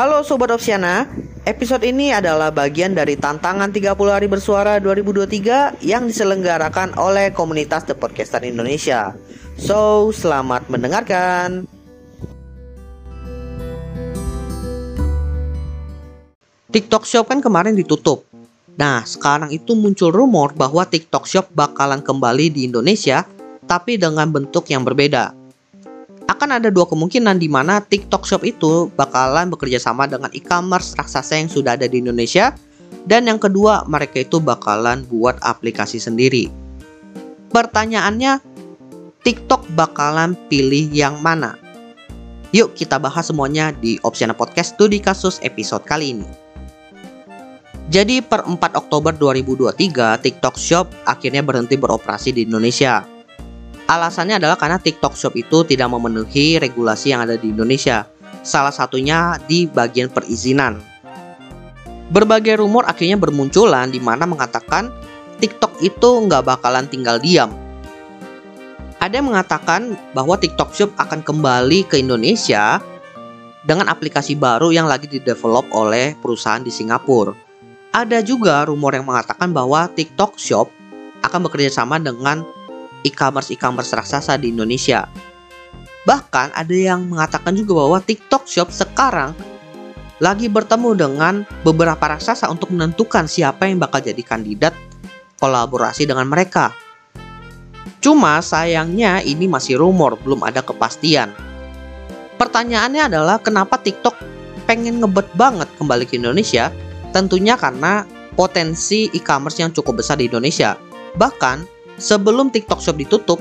Halo Sobat Opsiana, episode ini adalah bagian dari tantangan 30 hari bersuara 2023 yang diselenggarakan oleh komunitas The Podcaster Indonesia. So, selamat mendengarkan. TikTok Shop kan kemarin ditutup. Nah, sekarang itu muncul rumor bahwa TikTok Shop bakalan kembali di Indonesia, tapi dengan bentuk yang berbeda akan ada dua kemungkinan di mana TikTok Shop itu bakalan bekerja sama dengan e-commerce raksasa yang sudah ada di Indonesia dan yang kedua mereka itu bakalan buat aplikasi sendiri. Pertanyaannya, TikTok bakalan pilih yang mana? Yuk kita bahas semuanya di Opsiana Podcast Studi Kasus episode kali ini. Jadi per 4 Oktober 2023, TikTok Shop akhirnya berhenti beroperasi di Indonesia. Alasannya adalah karena TikTok Shop itu tidak memenuhi regulasi yang ada di Indonesia. Salah satunya di bagian perizinan. Berbagai rumor akhirnya bermunculan di mana mengatakan TikTok itu nggak bakalan tinggal diam. Ada yang mengatakan bahwa TikTok Shop akan kembali ke Indonesia dengan aplikasi baru yang lagi didevelop oleh perusahaan di Singapura. Ada juga rumor yang mengatakan bahwa TikTok Shop akan bekerja sama dengan e-commerce e-commerce raksasa di Indonesia. Bahkan ada yang mengatakan juga bahwa TikTok Shop sekarang lagi bertemu dengan beberapa raksasa untuk menentukan siapa yang bakal jadi kandidat kolaborasi dengan mereka. Cuma sayangnya ini masih rumor, belum ada kepastian. Pertanyaannya adalah kenapa TikTok pengen ngebet banget kembali ke Indonesia? Tentunya karena potensi e-commerce yang cukup besar di Indonesia. Bahkan Sebelum TikTok Shop ditutup,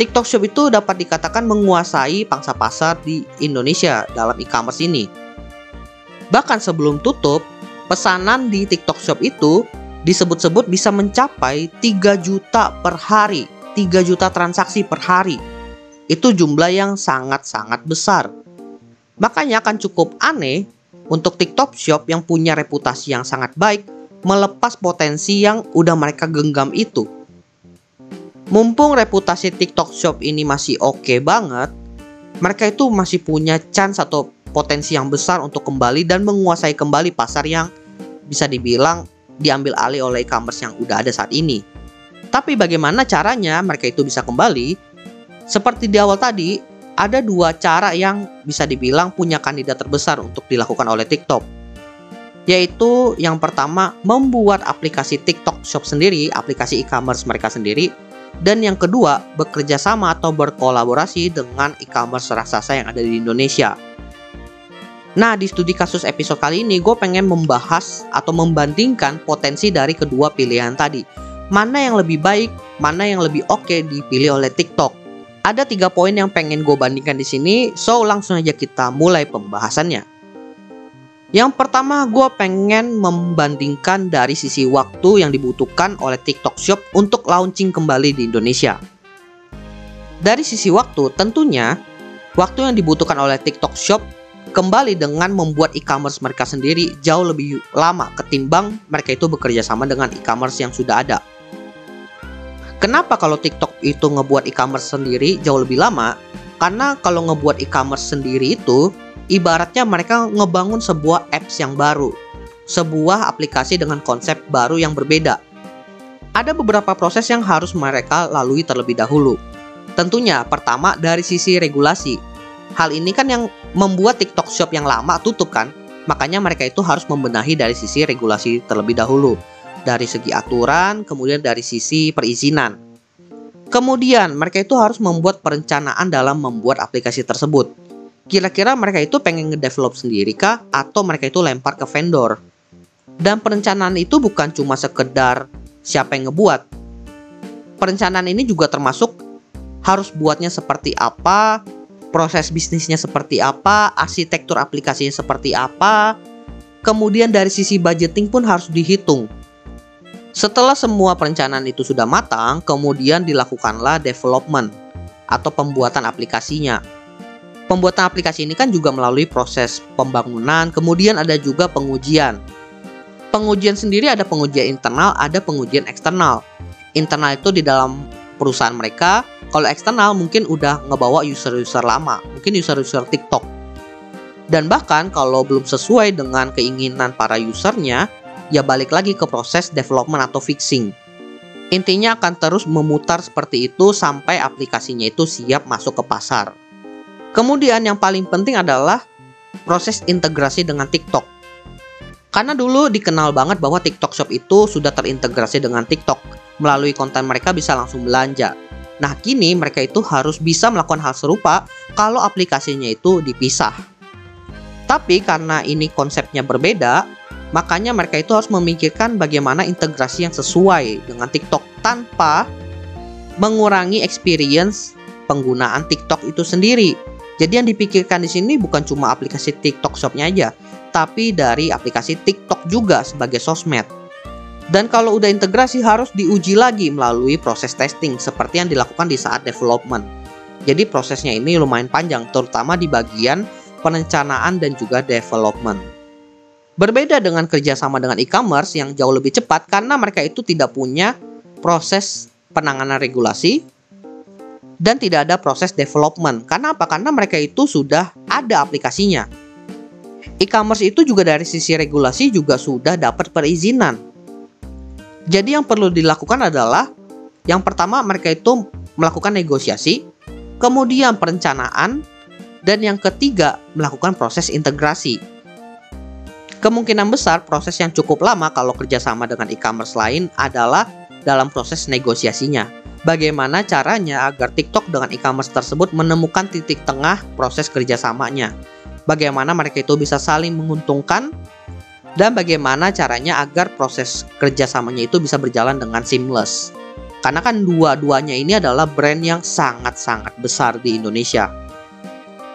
TikTok Shop itu dapat dikatakan menguasai pangsa pasar di Indonesia dalam e-commerce ini. Bahkan sebelum tutup, pesanan di TikTok Shop itu disebut-sebut bisa mencapai 3 juta per hari, 3 juta transaksi per hari. Itu jumlah yang sangat-sangat besar. Makanya akan cukup aneh untuk TikTok Shop yang punya reputasi yang sangat baik melepas potensi yang udah mereka genggam itu. Mumpung reputasi TikTok Shop ini masih oke okay banget, mereka itu masih punya chance atau potensi yang besar untuk kembali dan menguasai kembali pasar yang bisa dibilang diambil alih oleh e-commerce yang udah ada saat ini. Tapi bagaimana caranya mereka itu bisa kembali? Seperti di awal tadi, ada dua cara yang bisa dibilang punya kandidat terbesar untuk dilakukan oleh TikTok. Yaitu yang pertama, membuat aplikasi TikTok Shop sendiri, aplikasi e-commerce mereka sendiri, dan yang kedua, bekerja sama atau berkolaborasi dengan e-commerce raksasa yang ada di Indonesia. Nah, di studi kasus episode kali ini, gue pengen membahas atau membandingkan potensi dari kedua pilihan tadi. Mana yang lebih baik, mana yang lebih oke okay dipilih oleh TikTok. Ada tiga poin yang pengen gue bandingkan di sini, so langsung aja kita mulai pembahasannya. Yang pertama, gue pengen membandingkan dari sisi waktu yang dibutuhkan oleh TikTok Shop untuk launching kembali di Indonesia. Dari sisi waktu, tentunya waktu yang dibutuhkan oleh TikTok Shop kembali dengan membuat e-commerce mereka sendiri jauh lebih lama ketimbang mereka itu bekerja sama dengan e-commerce yang sudah ada. Kenapa kalau TikTok itu ngebuat e-commerce sendiri jauh lebih lama? Karena kalau ngebuat e-commerce sendiri itu ibaratnya mereka ngebangun sebuah apps yang baru, sebuah aplikasi dengan konsep baru yang berbeda. Ada beberapa proses yang harus mereka lalui terlebih dahulu. Tentunya, pertama dari sisi regulasi. Hal ini kan yang membuat TikTok Shop yang lama tutup kan, makanya mereka itu harus membenahi dari sisi regulasi terlebih dahulu. Dari segi aturan, kemudian dari sisi perizinan. Kemudian, mereka itu harus membuat perencanaan dalam membuat aplikasi tersebut kira-kira mereka itu pengen ngedevelop sendiri kah? Atau mereka itu lempar ke vendor? Dan perencanaan itu bukan cuma sekedar siapa yang ngebuat. Perencanaan ini juga termasuk harus buatnya seperti apa proses bisnisnya seperti apa arsitektur aplikasinya seperti apa. Kemudian dari sisi budgeting pun harus dihitung. Setelah semua perencanaan itu sudah matang, kemudian dilakukanlah development atau pembuatan aplikasinya. Pembuatan aplikasi ini kan juga melalui proses pembangunan, kemudian ada juga pengujian. Pengujian sendiri ada pengujian internal, ada pengujian eksternal. Internal itu di dalam perusahaan mereka, kalau eksternal mungkin udah ngebawa user-user lama, mungkin user-user TikTok. Dan bahkan kalau belum sesuai dengan keinginan para usernya, ya balik lagi ke proses development atau fixing. Intinya akan terus memutar seperti itu sampai aplikasinya itu siap masuk ke pasar. Kemudian yang paling penting adalah proses integrasi dengan TikTok. Karena dulu dikenal banget bahwa TikTok Shop itu sudah terintegrasi dengan TikTok. Melalui konten mereka bisa langsung belanja. Nah, kini mereka itu harus bisa melakukan hal serupa kalau aplikasinya itu dipisah. Tapi karena ini konsepnya berbeda, makanya mereka itu harus memikirkan bagaimana integrasi yang sesuai dengan TikTok tanpa mengurangi experience penggunaan TikTok itu sendiri. Jadi yang dipikirkan di sini bukan cuma aplikasi TikTok Shop-nya aja, tapi dari aplikasi TikTok juga sebagai sosmed. Dan kalau udah integrasi harus diuji lagi melalui proses testing seperti yang dilakukan di saat development. Jadi prosesnya ini lumayan panjang terutama di bagian perencanaan dan juga development. Berbeda dengan kerjasama dengan e-commerce yang jauh lebih cepat karena mereka itu tidak punya proses penanganan regulasi dan tidak ada proses development. Karena apa? Karena mereka itu sudah ada aplikasinya. E-commerce itu juga dari sisi regulasi juga sudah dapat perizinan jadi yang perlu dilakukan adalah yang pertama mereka itu melakukan negosiasi, kemudian perencanaan, dan yang ketiga melakukan proses integrasi. Kemungkinan besar proses yang cukup lama kalau kerjasama dengan e-commerce lain adalah dalam proses negosiasinya. Bagaimana caranya agar TikTok dengan e-commerce tersebut menemukan titik tengah proses kerjasamanya? Bagaimana mereka itu bisa saling menguntungkan dan bagaimana caranya agar proses kerjasamanya itu bisa berjalan dengan seamless. Karena kan dua-duanya ini adalah brand yang sangat-sangat besar di Indonesia.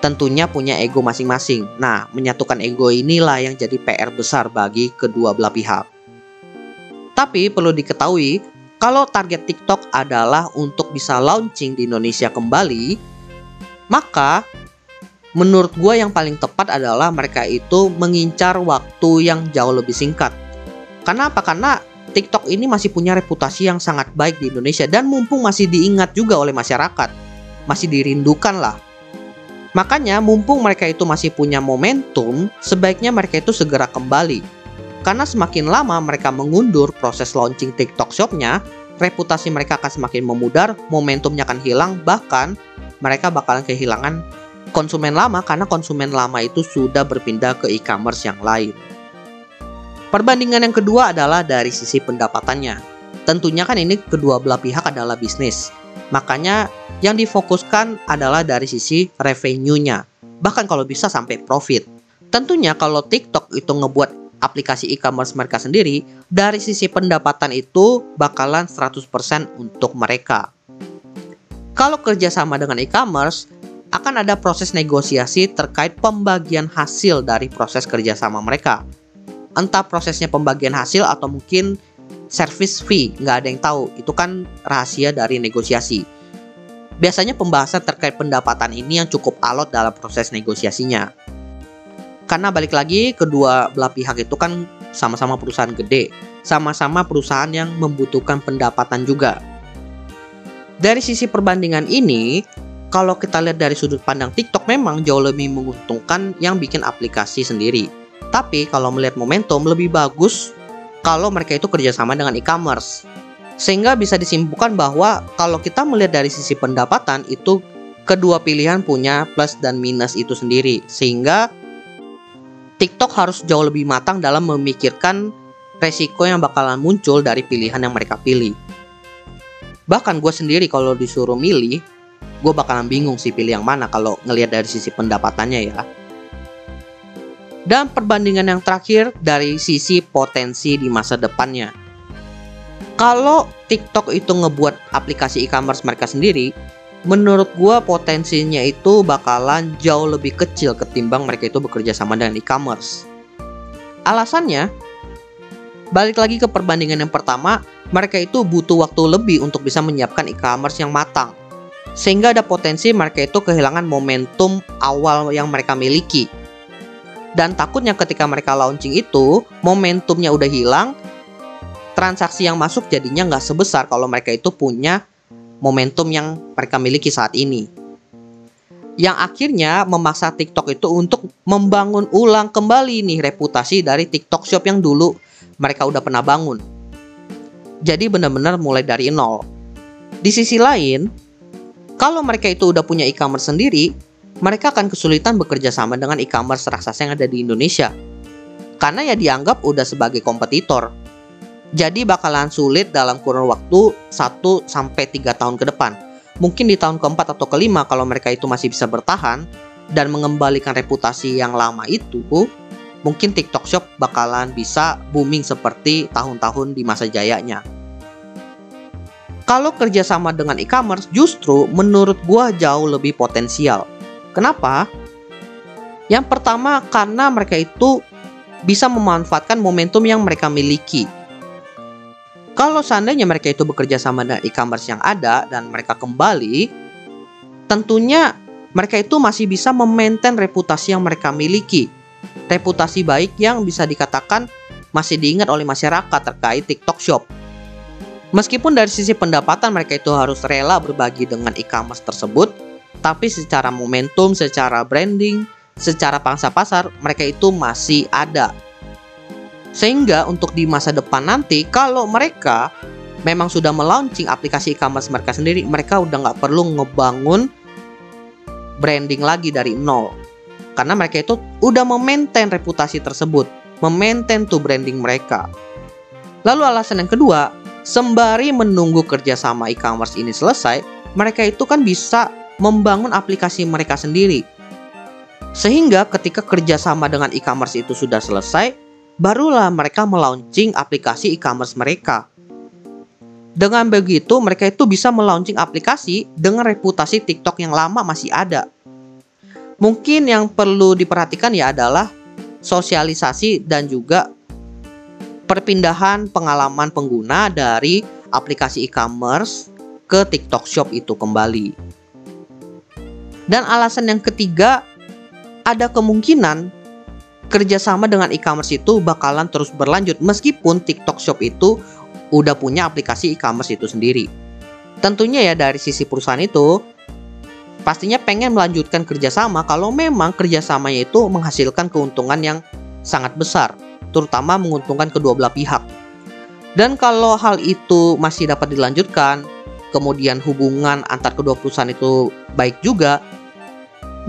Tentunya punya ego masing-masing. Nah, menyatukan ego inilah yang jadi PR besar bagi kedua belah pihak. Tapi perlu diketahui, kalau target TikTok adalah untuk bisa launching di Indonesia kembali, maka menurut gue yang paling tepat adalah mereka itu mengincar waktu yang jauh lebih singkat. Karena apa? Karena TikTok ini masih punya reputasi yang sangat baik di Indonesia dan mumpung masih diingat juga oleh masyarakat, masih dirindukan lah. Makanya mumpung mereka itu masih punya momentum, sebaiknya mereka itu segera kembali. Karena semakin lama mereka mengundur proses launching TikTok Shop-nya, reputasi mereka akan semakin memudar, momentumnya akan hilang, bahkan mereka bakalan kehilangan konsumen lama karena konsumen lama itu sudah berpindah ke e-commerce yang lain. Perbandingan yang kedua adalah dari sisi pendapatannya. Tentunya kan ini kedua belah pihak adalah bisnis. Makanya yang difokuskan adalah dari sisi revenue-nya. Bahkan kalau bisa sampai profit. Tentunya kalau TikTok itu ngebuat aplikasi e-commerce mereka sendiri, dari sisi pendapatan itu bakalan 100% untuk mereka. Kalau kerjasama dengan e-commerce, akan ada proses negosiasi terkait pembagian hasil dari proses kerjasama mereka. Entah prosesnya pembagian hasil atau mungkin service fee, nggak ada yang tahu. Itu kan rahasia dari negosiasi. Biasanya pembahasan terkait pendapatan ini yang cukup alot dalam proses negosiasinya. Karena balik lagi, kedua belah pihak itu kan sama-sama perusahaan gede, sama-sama perusahaan yang membutuhkan pendapatan juga. Dari sisi perbandingan ini, kalau kita lihat dari sudut pandang TikTok memang jauh lebih menguntungkan yang bikin aplikasi sendiri. Tapi kalau melihat momentum lebih bagus kalau mereka itu kerjasama dengan e-commerce. Sehingga bisa disimpulkan bahwa kalau kita melihat dari sisi pendapatan itu kedua pilihan punya plus dan minus itu sendiri. Sehingga TikTok harus jauh lebih matang dalam memikirkan resiko yang bakalan muncul dari pilihan yang mereka pilih. Bahkan gue sendiri kalau disuruh milih, gue bakalan bingung sih pilih yang mana kalau ngelihat dari sisi pendapatannya ya. Dan perbandingan yang terakhir dari sisi potensi di masa depannya. Kalau TikTok itu ngebuat aplikasi e-commerce mereka sendiri, menurut gue potensinya itu bakalan jauh lebih kecil ketimbang mereka itu bekerja sama dengan e-commerce. Alasannya, balik lagi ke perbandingan yang pertama, mereka itu butuh waktu lebih untuk bisa menyiapkan e-commerce yang matang sehingga ada potensi mereka itu kehilangan momentum awal yang mereka miliki. Dan takutnya ketika mereka launching itu, momentumnya udah hilang, transaksi yang masuk jadinya nggak sebesar kalau mereka itu punya momentum yang mereka miliki saat ini. yang akhirnya memaksa TikTok itu untuk membangun ulang kembali nih reputasi dari TikTok Shop yang dulu mereka udah pernah bangun. Jadi benar-benar mulai dari nol. Di sisi lain, kalau mereka itu udah punya e-commerce sendiri, mereka akan kesulitan bekerja sama dengan e-commerce raksasa yang ada di Indonesia. Karena ya dianggap udah sebagai kompetitor. Jadi bakalan sulit dalam kurun waktu 1 sampai 3 tahun ke depan mungkin di tahun keempat atau kelima kalau mereka itu masih bisa bertahan dan mengembalikan reputasi yang lama itu, mungkin TikTok Shop bakalan bisa booming seperti tahun-tahun di masa jayanya. Kalau kerjasama dengan e-commerce justru menurut gua jauh lebih potensial. Kenapa? Yang pertama karena mereka itu bisa memanfaatkan momentum yang mereka miliki kalau seandainya mereka itu bekerja sama dengan e-commerce yang ada dan mereka kembali, tentunya mereka itu masih bisa memaintain reputasi yang mereka miliki. Reputasi baik yang bisa dikatakan masih diingat oleh masyarakat terkait TikTok Shop. Meskipun dari sisi pendapatan mereka itu harus rela berbagi dengan e-commerce tersebut, tapi secara momentum, secara branding, secara pangsa pasar, mereka itu masih ada sehingga untuk di masa depan nanti kalau mereka memang sudah melaunching aplikasi e-commerce mereka sendiri, mereka udah nggak perlu ngebangun branding lagi dari nol. Karena mereka itu udah memaintain reputasi tersebut, memaintain tuh branding mereka. Lalu alasan yang kedua, sembari menunggu kerjasama e-commerce ini selesai, mereka itu kan bisa membangun aplikasi mereka sendiri. Sehingga ketika kerjasama dengan e-commerce itu sudah selesai, barulah mereka melaunching aplikasi e-commerce mereka. Dengan begitu, mereka itu bisa melaunching aplikasi dengan reputasi TikTok yang lama masih ada. Mungkin yang perlu diperhatikan ya adalah sosialisasi dan juga perpindahan pengalaman pengguna dari aplikasi e-commerce ke TikTok Shop itu kembali. Dan alasan yang ketiga, ada kemungkinan kerjasama dengan e-commerce itu bakalan terus berlanjut meskipun TikTok Shop itu udah punya aplikasi e-commerce itu sendiri. Tentunya ya dari sisi perusahaan itu pastinya pengen melanjutkan kerjasama kalau memang kerjasamanya itu menghasilkan keuntungan yang sangat besar, terutama menguntungkan kedua belah pihak. Dan kalau hal itu masih dapat dilanjutkan, kemudian hubungan antar kedua perusahaan itu baik juga,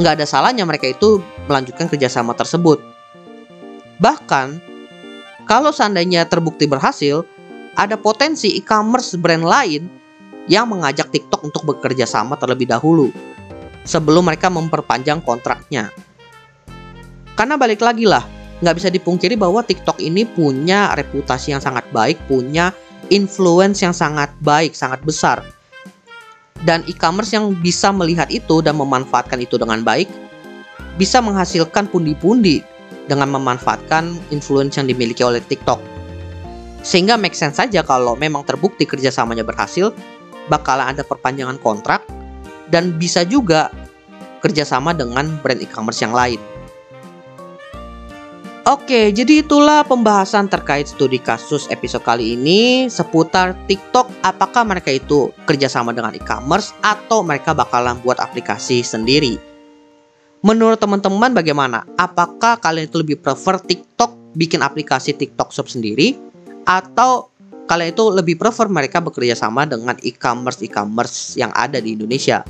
nggak ada salahnya mereka itu melanjutkan kerjasama tersebut. Bahkan, kalau seandainya terbukti berhasil, ada potensi e-commerce brand lain yang mengajak TikTok untuk bekerja sama terlebih dahulu sebelum mereka memperpanjang kontraknya. Karena balik lagi lah, nggak bisa dipungkiri bahwa TikTok ini punya reputasi yang sangat baik, punya influence yang sangat baik, sangat besar. Dan e-commerce yang bisa melihat itu dan memanfaatkan itu dengan baik, bisa menghasilkan pundi-pundi dengan memanfaatkan influence yang dimiliki oleh TikTok. Sehingga make sense saja kalau memang terbukti kerjasamanya berhasil, bakalan ada perpanjangan kontrak dan bisa juga kerjasama dengan brand e-commerce yang lain. Oke, jadi itulah pembahasan terkait studi kasus episode kali ini seputar TikTok. Apakah mereka itu kerjasama dengan e-commerce atau mereka bakalan buat aplikasi sendiri? Menurut teman-teman bagaimana? Apakah kalian itu lebih prefer TikTok bikin aplikasi TikTok Shop sendiri atau kalian itu lebih prefer mereka bekerja sama dengan e-commerce e-commerce yang ada di Indonesia?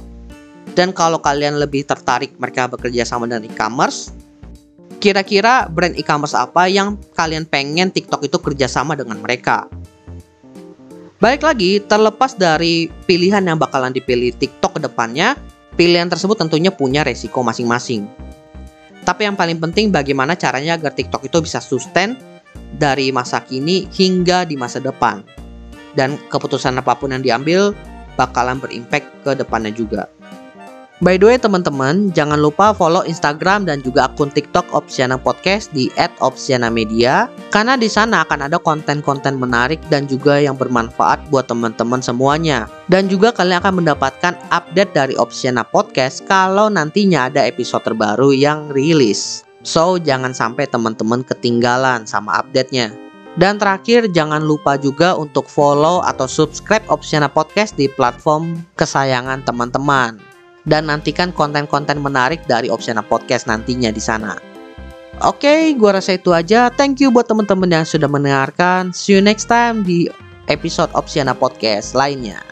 Dan kalau kalian lebih tertarik mereka bekerja sama dengan e-commerce, kira-kira brand e-commerce apa yang kalian pengen TikTok itu kerjasama dengan mereka? Baik lagi, terlepas dari pilihan yang bakalan dipilih TikTok ke depannya, Pilihan tersebut tentunya punya resiko masing-masing. Tapi yang paling penting bagaimana caranya agar TikTok itu bisa sustain dari masa kini hingga di masa depan. Dan keputusan apa pun yang diambil bakalan berimpact ke depannya juga. By the way teman-teman, jangan lupa follow Instagram dan juga akun TikTok Opsiana Podcast di @opsiana_media karena di sana akan ada konten-konten menarik dan juga yang bermanfaat buat teman-teman semuanya. Dan juga kalian akan mendapatkan update dari Opsiana Podcast kalau nantinya ada episode terbaru yang rilis. So, jangan sampai teman-teman ketinggalan sama update-nya. Dan terakhir, jangan lupa juga untuk follow atau subscribe Opsiana Podcast di platform kesayangan teman-teman. Dan nantikan konten-konten menarik dari Opsiana Podcast nantinya di sana. Oke, gua rasa itu aja. Thank you buat teman-teman yang sudah mendengarkan. See you next time di episode Opsiana Podcast lainnya.